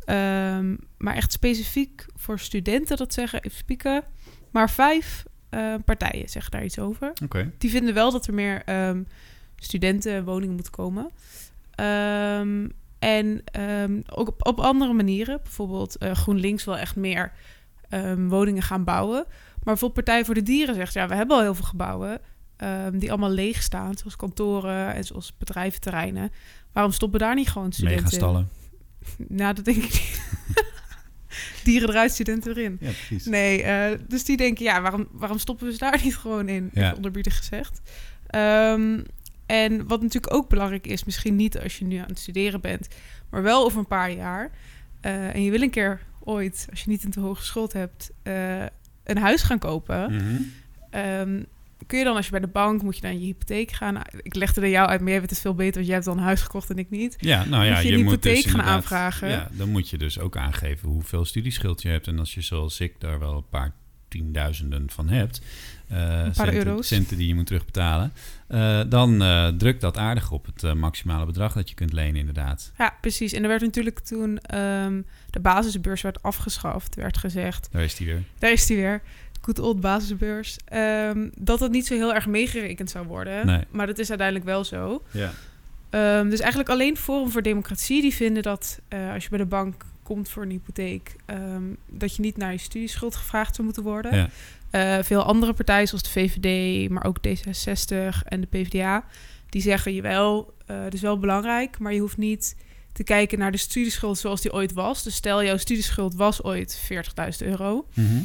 Ehm, maar echt specifiek voor studenten, dat zeggen, even spieken... maar vijf eh, partijen zeggen daar iets over. Die vinden wel dat er meer ehm, studentenwoningen moeten komen. Ehm, en ehm, ook op, op andere manieren. Bijvoorbeeld eh, GroenLinks wil echt meer woningen gaan bouwen. Maar bijvoorbeeld Partij voor de Dieren zegt... ja, we hebben al heel veel gebouwen die allemaal leeg staan. Zoals kantoren en zoals bedrijventerreinen. Waarom stoppen daar niet gewoon studenten in? Megastallen. Nou, dat denk ik niet. Dieren eruit, studenten erin. Ja, precies. Nee, eh, dus die denken, ja, waarom, waarom stoppen we ze daar niet gewoon in? Ja. Onderbiedig gezegd. Ehm, en wat natuurlijk ook belangrijk is, misschien niet als je nu aan het studeren bent, maar wel over een paar jaar. eh, en je wil een keer ooit, als je niet een te hoge schuld hebt, eh, een huis gaan kopen. Ehm, kun je dan, als je bij de bank, moet je dan je hypotheek gaan... Nou, ik legde er jou uit, maar jij weet het veel beter... want jij hebt dan een huis gekocht en ik niet. Ja, nou ja, moet je, je, een moet hypotheek dus gaan aanvragen. Ja, dan moet je dus ook aangeven hoeveel studieschuld je hebt. En als je zoals ik daar wel een paar tienduizenden van hebt... eh, paar centen, euro's. centen die je moet terugbetalen... eh, dan eh, drukt dat aardig op het maximale bedrag dat je kunt lenen inderdaad. Ja, precies. En er werd natuurlijk toen ehm, de basisbeurs werd afgeschaft, werd gezegd. Daar is die weer. Daar is die weer. Good old basisbeurs. Ehm, dat het niet zo heel erg meegerekend zou worden. Nee. Maar dat is uiteindelijk wel zo. Ja. Ehm, dus eigenlijk alleen Forum voor Democratie die vinden dat eh, als je bij de bank komt voor een hypotheek, ehm, dat je niet naar je studieschuld gevraagd zou moeten worden. Ja. Eh, veel andere partijen zoals de VVD, maar ook D66 en de PvdA, die zeggen je wel, eh het is wel belangrijk, maar je hoeft niet te kijken naar de studieschuld zoals die ooit was. Dus stel jouw studieschuld was ooit 40.000 euro. Mhm.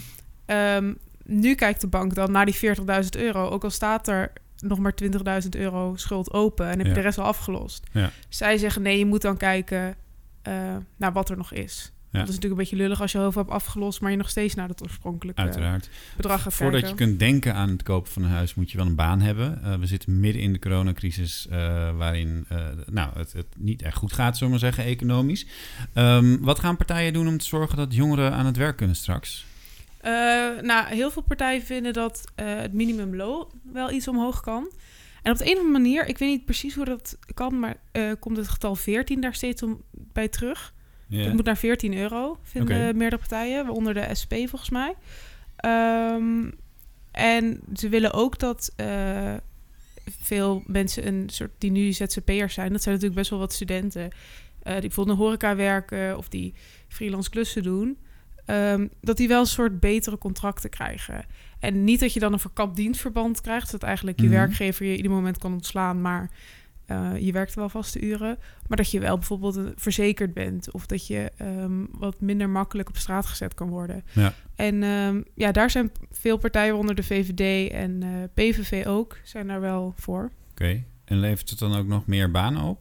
Nu kijkt de bank dan naar die 40.000 euro, ook al staat er nog maar 20.000 euro schuld open en heb je Ja. de rest al afgelost. Ja. Zij zeggen nee, je moet dan kijken eh, naar wat er nog is. Ja. Dat is natuurlijk een beetje lullig als je heel veel hebt afgelost, maar je nog steeds naar het oorspronkelijke Uiteraard. bedrag gaat Voordat kijken. je kunt denken aan het kopen van een huis, moet je wel een baan hebben. Eh, we zitten midden in de coronacrisis, eh, waarin nou, het, het niet echt goed gaat, zullen we maar zeggen, economisch. Ehm, wat gaan partijen doen om te zorgen dat jongeren aan het werk kunnen straks? Eh, nou, heel veel partijen vinden dat eh, het minimumloon wel iets omhoog kan. En op de een of andere manier, ik weet niet precies hoe dat kan, maar eh, komt het getal 14 daar steeds om bij terug. Het moet naar 14 euro, vinden meerdere partijen, waaronder de SP volgens mij. Ehm, en ze willen ook dat veel mensen een soort die nu ZZP'ers zijn, dat zijn natuurlijk best wel wat studenten, die bijvoorbeeld in horeca werken of die freelance klussen doen, ehm, dat die wel een soort betere contracten krijgen. En niet dat je dan een verkapt dienstverband krijgt, dat eigenlijk je Mhm. werkgever je ieder moment kan ontslaan, maar eh, je werkt wel vaste uren. Maar dat je wel bijvoorbeeld een- verzekerd bent of dat je ehm, wat minder makkelijk op straat gezet kan worden. Ja. En ehm, ja, daar zijn veel partijen onder de VVD en eh, PVV ook, zijn daar wel voor. Oké, en levert het dan ook nog meer banen op?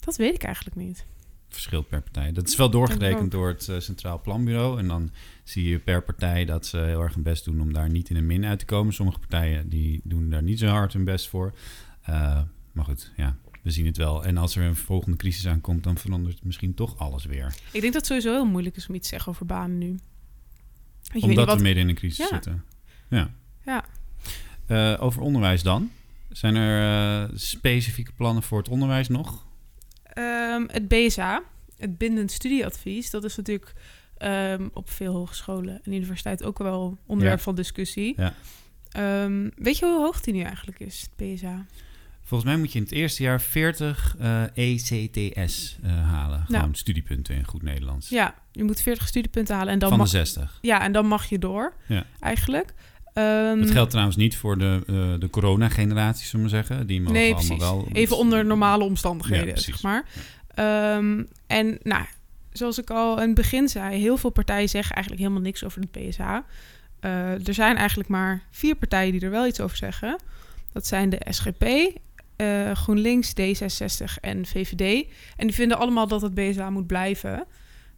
Dat weet ik eigenlijk niet. Verschilt per partij. Dat is wel doorgerekend door het eh, Centraal Planbureau. En dan zie je per partij dat ze heel erg hun best doen om daar niet in een min uit te komen. Sommige partijen die doen daar niet zo hard hun best voor. Eh, maar goed, ja, we zien het wel. En als er een volgende crisis aankomt, dan verandert misschien toch alles weer. Ik denk dat het sowieso heel moeilijk is om iets te zeggen over banen nu. Je Omdat we midden in een crisis Ja. zitten. Ja. Ja. Eh, over onderwijs dan. Zijn er specifieke plannen voor het onderwijs nog? Ehm, het BSA, het bindend studieadvies, dat is natuurlijk ehm, op veel hogescholen en universiteiten ook wel onderwerp Ja. van discussie. Ja. Ehm, weet je hoe hoog die nu eigenlijk is, het BSA? Volgens mij moet je in het eerste jaar 40 eh, ECTS eh, halen. Nou. Gewoon studiepunten in goed Nederlands. Ja, je moet 40 studiepunten halen en dan Van de mag, 60. Ja, en dan mag je door, Ja. eigenlijk. Ehm, Dat geldt trouwens niet voor de, eh, de corona-generatie, zullen we maar zeggen. Die mogen nee, allemaal wel... Even onder normale omstandigheden, Ja, zeg maar. Ehm, en nou, zoals ik al in het begin zei, heel veel partijen zeggen eigenlijk helemaal niks over het PSA. Eh, er zijn eigenlijk maar vier partijen die er wel iets over zeggen. Dat zijn de SGP, eh, GroenLinks, D66 en VVD. En die vinden allemaal dat het BSA moet blijven.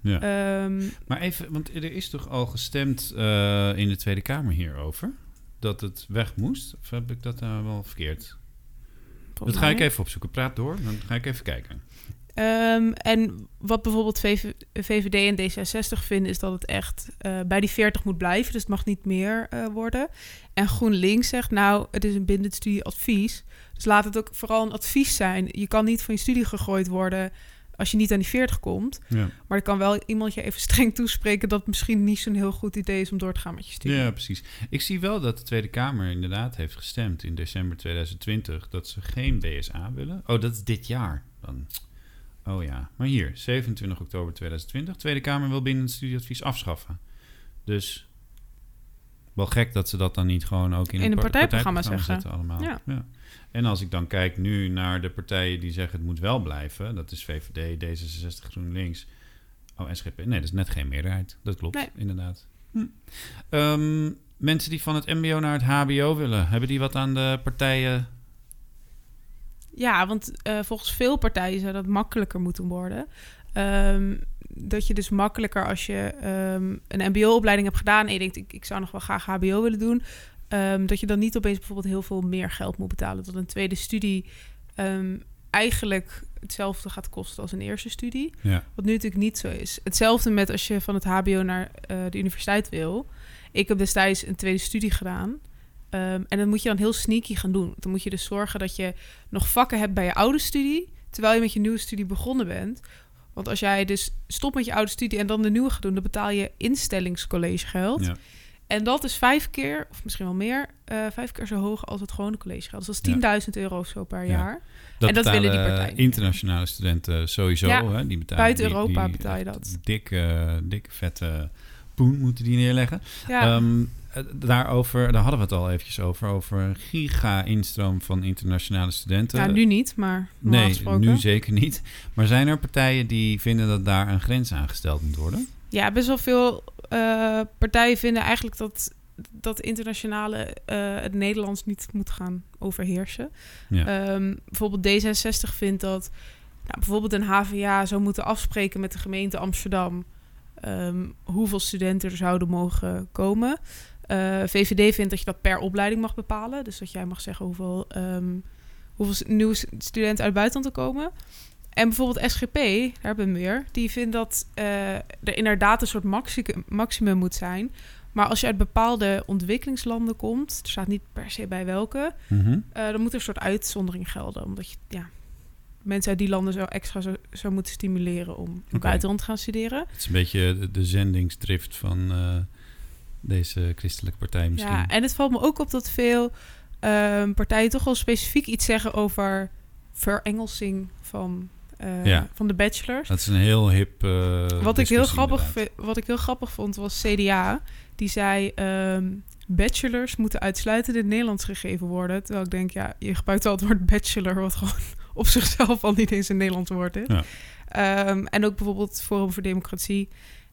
Ja. Ehm, Maar even, want er is toch al gestemd eh, in de Tweede Kamer hierover? Dat het weg moest? Of heb ik dat nou wel verkeerd? Dat ga ik even opzoeken. Praat door, dan ga ik even kijken. Ehm, en wat bijvoorbeeld VV VVD en D66 vinden, is dat het echt eh, bij die 40 moet blijven. Dus het mag niet meer eh, worden. En GroenLinks zegt, nou, het is een bindend studieadvies. Dus laat het ook vooral een advies zijn. Je kan niet van je studie gegooid worden als je niet aan die 40 komt. Ja. Maar er kan wel iemand je even streng toespreken dat het misschien niet zo'n heel goed idee is om door te gaan met je studie. Ja, precies. Ik zie wel dat de Tweede Kamer inderdaad heeft gestemd in december 2020 dat ze geen BSA willen. Oh, dat is dit jaar dan. Oh ja, maar hier, 27 oktober 2020. Tweede Kamer wil binnen het studieadvies afschaffen. Dus wel gek dat ze dat dan niet gewoon ook in, In een par- partijprogramma zeggen. zetten allemaal. Ja. En als ik dan kijk nu naar de partijen die zeggen het moet wel blijven, dat is VVD, D66, GroenLinks. Oh, SGP. Nee, dat is net geen meerderheid. Dat klopt, Nee. inderdaad. Hm. Ehm, mensen die van het MBO naar het HBO willen, hebben die wat aan de partijen? Ja, want eh, volgens veel partijen zou dat makkelijker moeten worden. Ehm, dat je dus makkelijker als je ehm, een mbo-opleiding hebt gedaan... en je denkt, ik, ik zou nog wel graag hbo willen doen... ehm, dat je dan niet opeens bijvoorbeeld heel veel meer geld moet betalen. Dat een tweede studie ehm, eigenlijk hetzelfde gaat kosten als een eerste studie. Ja. Wat nu natuurlijk niet zo is. Hetzelfde met als je van het hbo naar eh, de universiteit wil. Ik heb destijds een tweede studie gedaan... En dat moet je dan heel sneaky gaan doen. Dan moet je dus zorgen dat je nog vakken hebt bij je oude studie, terwijl je met je nieuwe studie begonnen bent. Want als jij dus stopt met je oude studie en dan de nieuwe gaat doen, dan betaal je instellingscollegegeld. Ja. En dat is vijf keer, of misschien wel meer, eh, vijf keer zo hoog als het gewone collegegeld. Dus dat is 10.000 euro of zo per Ja. jaar. Dat en dat willen die partijen. internationale studenten sowieso. Ja, hè? Die betalen, buiten die- Europa die betaal je dat. Dikke, dikke vette poen moeten die neerleggen. Ja. Ehm, eh, daarover, daar hadden we het al eventjes over. Over een giga-instroom van internationale studenten. Ja, nu niet, maar Nee, nu zeker niet. Maar zijn er partijen die vinden dat daar een grens aan gesteld moet worden? Ja, best wel veel eh, partijen vinden eigenlijk dat dat internationale eh, het Nederlands niet moet gaan overheersen. Ja. Ehm, bijvoorbeeld D66 vindt dat nou, bijvoorbeeld een HVA zou moeten afspreken met de gemeente Amsterdam ehm, hoeveel studenten er zouden mogen komen. Eh, VVD vindt dat je dat per opleiding mag bepalen. Dus dat jij mag zeggen hoeveel, ehm, hoeveel nieuwe studenten uit het buitenland er komen. En bijvoorbeeld SGP, daar hebben we weer, die vindt dat eh, er inderdaad een soort maxi- maximum moet zijn. Maar als je uit bepaalde ontwikkelingslanden komt, er staat niet per se bij welke, Mhm. eh, dan moet er een soort uitzondering gelden. Omdat je ja, mensen uit die landen zo extra zou, zou moeten stimuleren om buitenland te gaan studeren. Het is een beetje de, de zendingsdrift van deze christelijke partij misschien. Ja, en het valt me ook op dat veel ehm, partijen toch wel specifiek iets zeggen over verengelsing van, eh, Ja. van de bachelors. Dat is een heel hip. eh, wat, ik heel grappig wat ik heel grappig vond was CDA. Die zei: ehm, bachelors moeten uitsluitend in het Nederlands gegeven worden. Terwijl ik denk, ja, je gebruikt wel het woord bachelor, wat gewoon op zichzelf al niet eens een Nederlands woord is. Ja. Ehm, en ook bijvoorbeeld Forum voor Democratie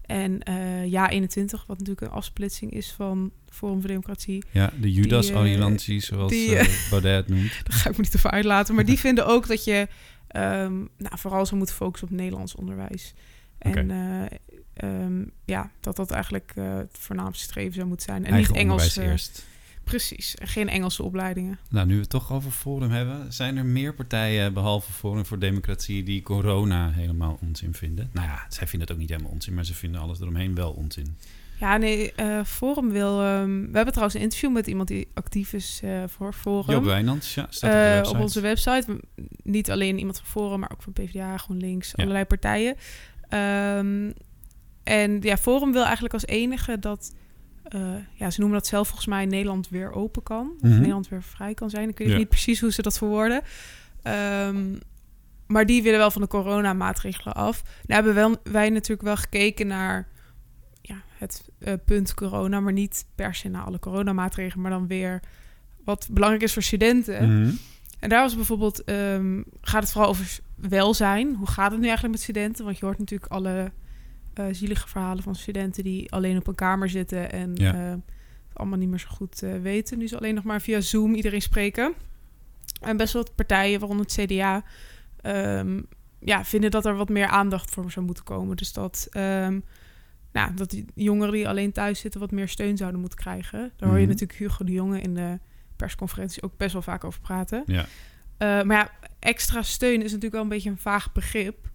en eh Ja 21, wat natuurlijk een afsplitsing is van Forum voor Democratie. Ja, de Die, eh, Judas-alliantie, zoals die, eh, Baudet noemt. Daar ga ik me niet over uitlaten. Maar die vinden ook dat je ehm, nou, vooral zou moeten focussen op Nederlands onderwijs. En eh, ehm, ja, dat dat eigenlijk het voornaamste streven zou moeten zijn. En Eigen niet Engels. onderwijs eerst. Precies. En geen Engelse opleidingen. Nou, nu we het toch over Forum hebben, zijn er meer partijen behalve Forum voor Democratie die corona helemaal onzin vinden? Nou ja, zij vinden het ook niet helemaal onzin, maar ze vinden alles eromheen wel onzin. Ja, nee, eh, Forum wil... ehm, we hebben trouwens een interview met iemand die actief is eh, voor Forum. Job Wijnands, ja, staat op Eh, op onze website. Niet alleen iemand van Forum, maar ook van PvdA, GroenLinks, Ja. allerlei partijen. Ehm, en ja, Forum wil eigenlijk als enige dat... eh, ja, ze noemen dat zelf volgens mij Nederland weer open kan. Of Mhm. Nederland weer vrij kan zijn. Ik weet Ja. niet precies hoe ze dat verwoorden. Ehm, maar die willen wel van de coronamaatregelen af. Nou hebben wel, wij natuurlijk wel gekeken naar ja, het eh, punt corona, maar niet per se naar alle coronamaatregelen, maar dan weer wat belangrijk is voor studenten. Mhm. En daar was bijvoorbeeld, ehm, gaat het vooral over welzijn. Hoe gaat het nu eigenlijk met studenten? Want je hoort natuurlijk alle eh, zielige verhalen van studenten die alleen op een kamer zitten en Ja. eh, het allemaal niet meer zo goed eh, weten. Nu ze alleen nog maar via Zoom iedereen spreken. En best wel wat partijen, waaronder het CDA, ehm, ja, vinden dat er wat meer aandacht voor zou moeten komen. Dus dat, ehm, nou, dat die jongeren die alleen thuis zitten wat meer steun zouden moeten krijgen. Daar hoor je Mhm. natuurlijk Hugo de Jonge in de persconferentie ook best wel vaak over praten. Ja. Maar ja, extra steun is natuurlijk wel een beetje een vaag begrip.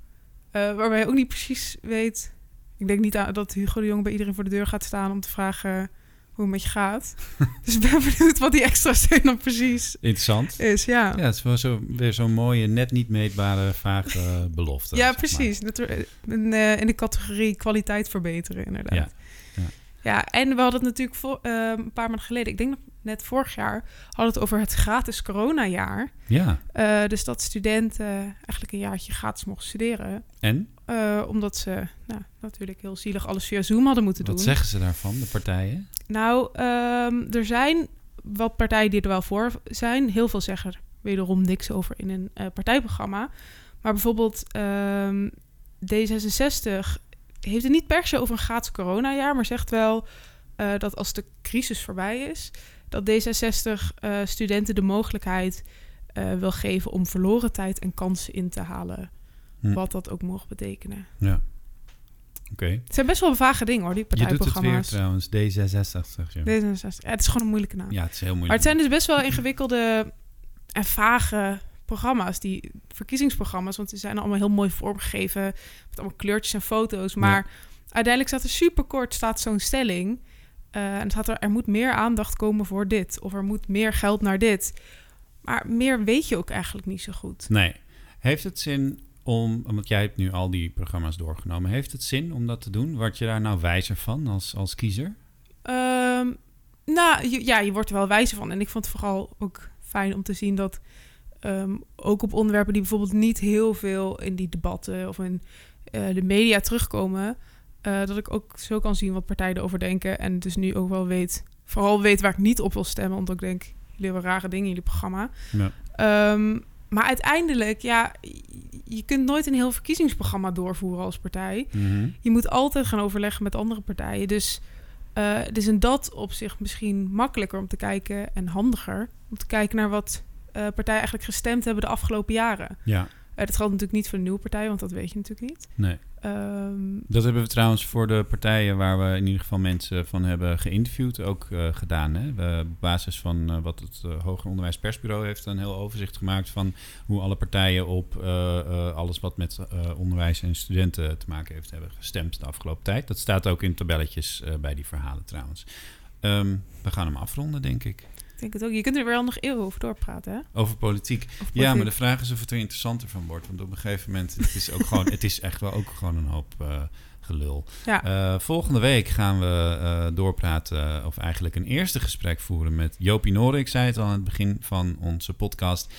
waarbij je ook niet precies weet. Ik denk niet aan dat Hugo de Jonge bij iedereen voor de deur gaat staan om te vragen hoe het met je gaat. dus ik ben benieuwd wat die extra steun dan precies Interessant. is. Ja, Ja, het is wel zo, weer zo'n mooie, net niet meetbare, vage belofte. ja precies. Dat in, eh, in de categorie kwaliteit verbeteren, inderdaad. Ja. Ja. En we hadden het natuurlijk voor, eh, een paar maanden geleden, ik denk nog net vorig jaar, hadden het over het gratis coronajaar. Ja. Eh, dus dat studenten eigenlijk een jaartje gratis mochten studeren. En? Eh, omdat ze nou, natuurlijk heel zielig alles via Zoom hadden moeten Wat doen. zeggen ze daarvan, de partijen? Nou, ehm, er zijn wat partijen die er wel voor zijn. Heel veel zeggen er wederom niks over in een eh, partijprogramma. Maar bijvoorbeeld ehm, D66 heeft het niet per se over een gratis coronajaar, maar zegt wel eh, dat als de crisis voorbij is, dat D66 eh, studenten de mogelijkheid eh, wil geven om verloren tijd en kansen in te halen. Hm. Wat dat ook mogen betekenen. Ja. Oké. Het zijn best wel vage dingen hoor, die Je doet het weer partijprogramma's. trouwens, D66 zeg je. D66. Ja, het is gewoon een moeilijke naam. Ja, het is heel moeilijk. Maar het zijn dus best wel ingewikkelde en vage programma's, die verkiezingsprogramma's. Want die zijn allemaal heel mooi vormgegeven. Met allemaal kleurtjes en foto's. Maar uiteindelijk staat er super kort staat zo'n stelling. eh, en staat er, er moet meer aandacht komen voor dit. Of er moet meer geld naar dit. Maar meer weet je ook eigenlijk niet zo goed. Nee. Heeft het zin om, want jij hebt nu al die programma's doorgenomen, heeft het zin om dat te doen? Word je daar nou wijzer van als, als kiezer? Ehm, nou, ja, je wordt er wel wijzer van. En ik vond het vooral ook fijn om te zien dat ehm, ook op onderwerpen die bijvoorbeeld niet heel veel in die debatten of in eh, de media terugkomen, eh, dat ik ook zo kan zien wat partijen erover denken. En dus nu ook wel weet, vooral weet waar ik niet op wil stemmen, omdat ik denk, jullie hebben rare dingen in jullie programma. Ja. Ehm, maar uiteindelijk, ja, je kunt nooit een heel verkiezingsprogramma doorvoeren als partij. Mhm. Je moet altijd gaan overleggen met andere partijen. Dus eh, het is in dat opzicht misschien makkelijker om te kijken en handiger om te kijken naar wat partijen eigenlijk gestemd hebben de afgelopen jaren. Ja. Eh, dat geldt natuurlijk niet voor de nieuwe partij, want dat weet je natuurlijk niet. Nee. Ehm, Dat hebben we trouwens voor de partijen waar we in ieder geval mensen van hebben geïnterviewd ook eh, gedaan. Hè? We, op basis van eh, wat het eh, Hoger Onderwijs Persbureau heeft een heel overzicht gemaakt van hoe alle partijen op eh, eh, alles wat met eh, onderwijs en studenten te maken heeft hebben gestemd de afgelopen tijd. Dat staat ook in tabelletjes eh, bij die verhalen trouwens. Ehm, we gaan hem afronden, denk ik. Denk het ook. Je kunt er wel nog eeuwen over doorpraten, hè? Over politiek. Ja, politiek. maar de vraag is of het er interessanter van wordt. Want op een gegeven moment, het is ook gewoon, het is echt wel ook gewoon een hoop eh, gelul. Ja. Eh, volgende week gaan we eh, doorpraten, of eigenlijk een eerste gesprek voeren met Jopie Noren. Ik zei het al aan het begin van onze podcast.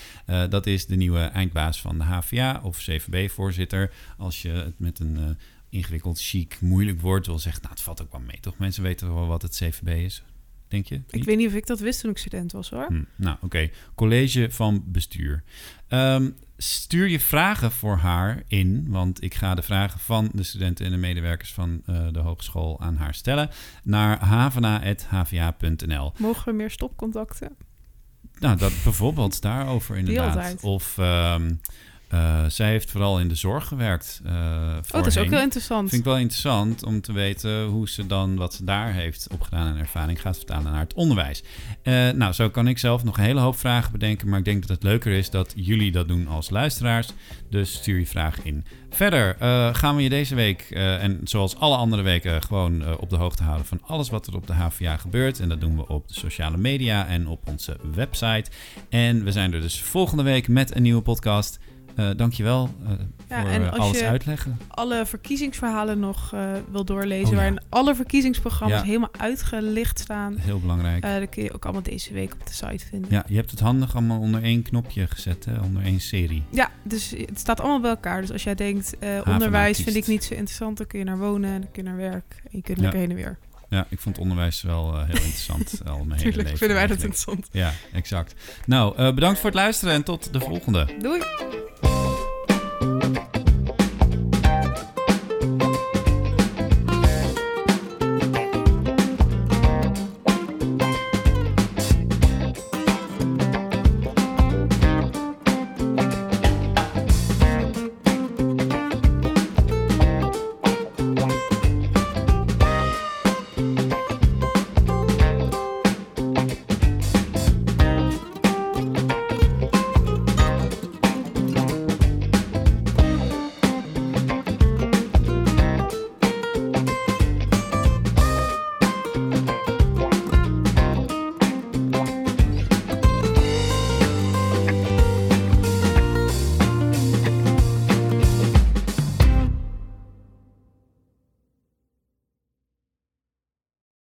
Dat is de nieuwe eindbaas van de HVA of CVB-voorzitter. Als je het met een ingewikkeld, chic, moeilijk woord wil zeggen. Nou, het valt ook wel mee, toch? Mensen weten wel wat het CVB is. Denk je? Ik weet niet of ik dat wist toen ik student was, hoor. Hm, nou, oké. College van bestuur. Ehm, stuur je vragen voor haar in, want ik ga de vragen van de studenten en de medewerkers van eh, de hogeschool aan haar stellen, naar havena.hva.nl. Mogen we meer stopcontacten? Nou, dat bijvoorbeeld daarover inderdaad. Of ehm, eh, zij heeft vooral in de zorg gewerkt. eh Oh, dat is ook heel interessant. Vind ik wel interessant om te weten hoe ze dan wat ze daar heeft opgedaan en ervaring gaat vertalen naar het onderwijs. Eh, nou, zo kan ik zelf nog een hele hoop vragen bedenken, maar ik denk dat het leuker is dat jullie dat doen als luisteraars. Dus stuur je vraag in. Verder gaan we je deze week, en zoals alle andere weken, gewoon op de hoogte houden van alles wat er op de HVA gebeurt. En dat doen we op de sociale media en op onze website. En we zijn er dus volgende week met een nieuwe podcast. Eh dankjewel Ja, voor en eh, als alles je uitleggen. alle verkiezingsverhalen nog wil doorlezen, Oh, ja. waarin alle verkiezingsprogramma's Ja. helemaal uitgelicht staan. Heel belangrijk. Dat kun je ook allemaal deze week op de site vinden. Ja, je hebt het handig allemaal onder één knopje gezet, hè? onder één serie. Ja, dus het staat allemaal bij elkaar. Dus als jij denkt, onderwijs vind ik niet zo interessant, dan kun je naar wonen, dan kun je naar werk en je kunt lekker heen en weer. Ja, ik vond onderwijs wel eh, heel interessant al mijn hele Tuurlijk leven. vinden wij dat eigenlijk. interessant. Ja, exact. Nou, eh, bedankt voor het luisteren en tot de volgende. Doei!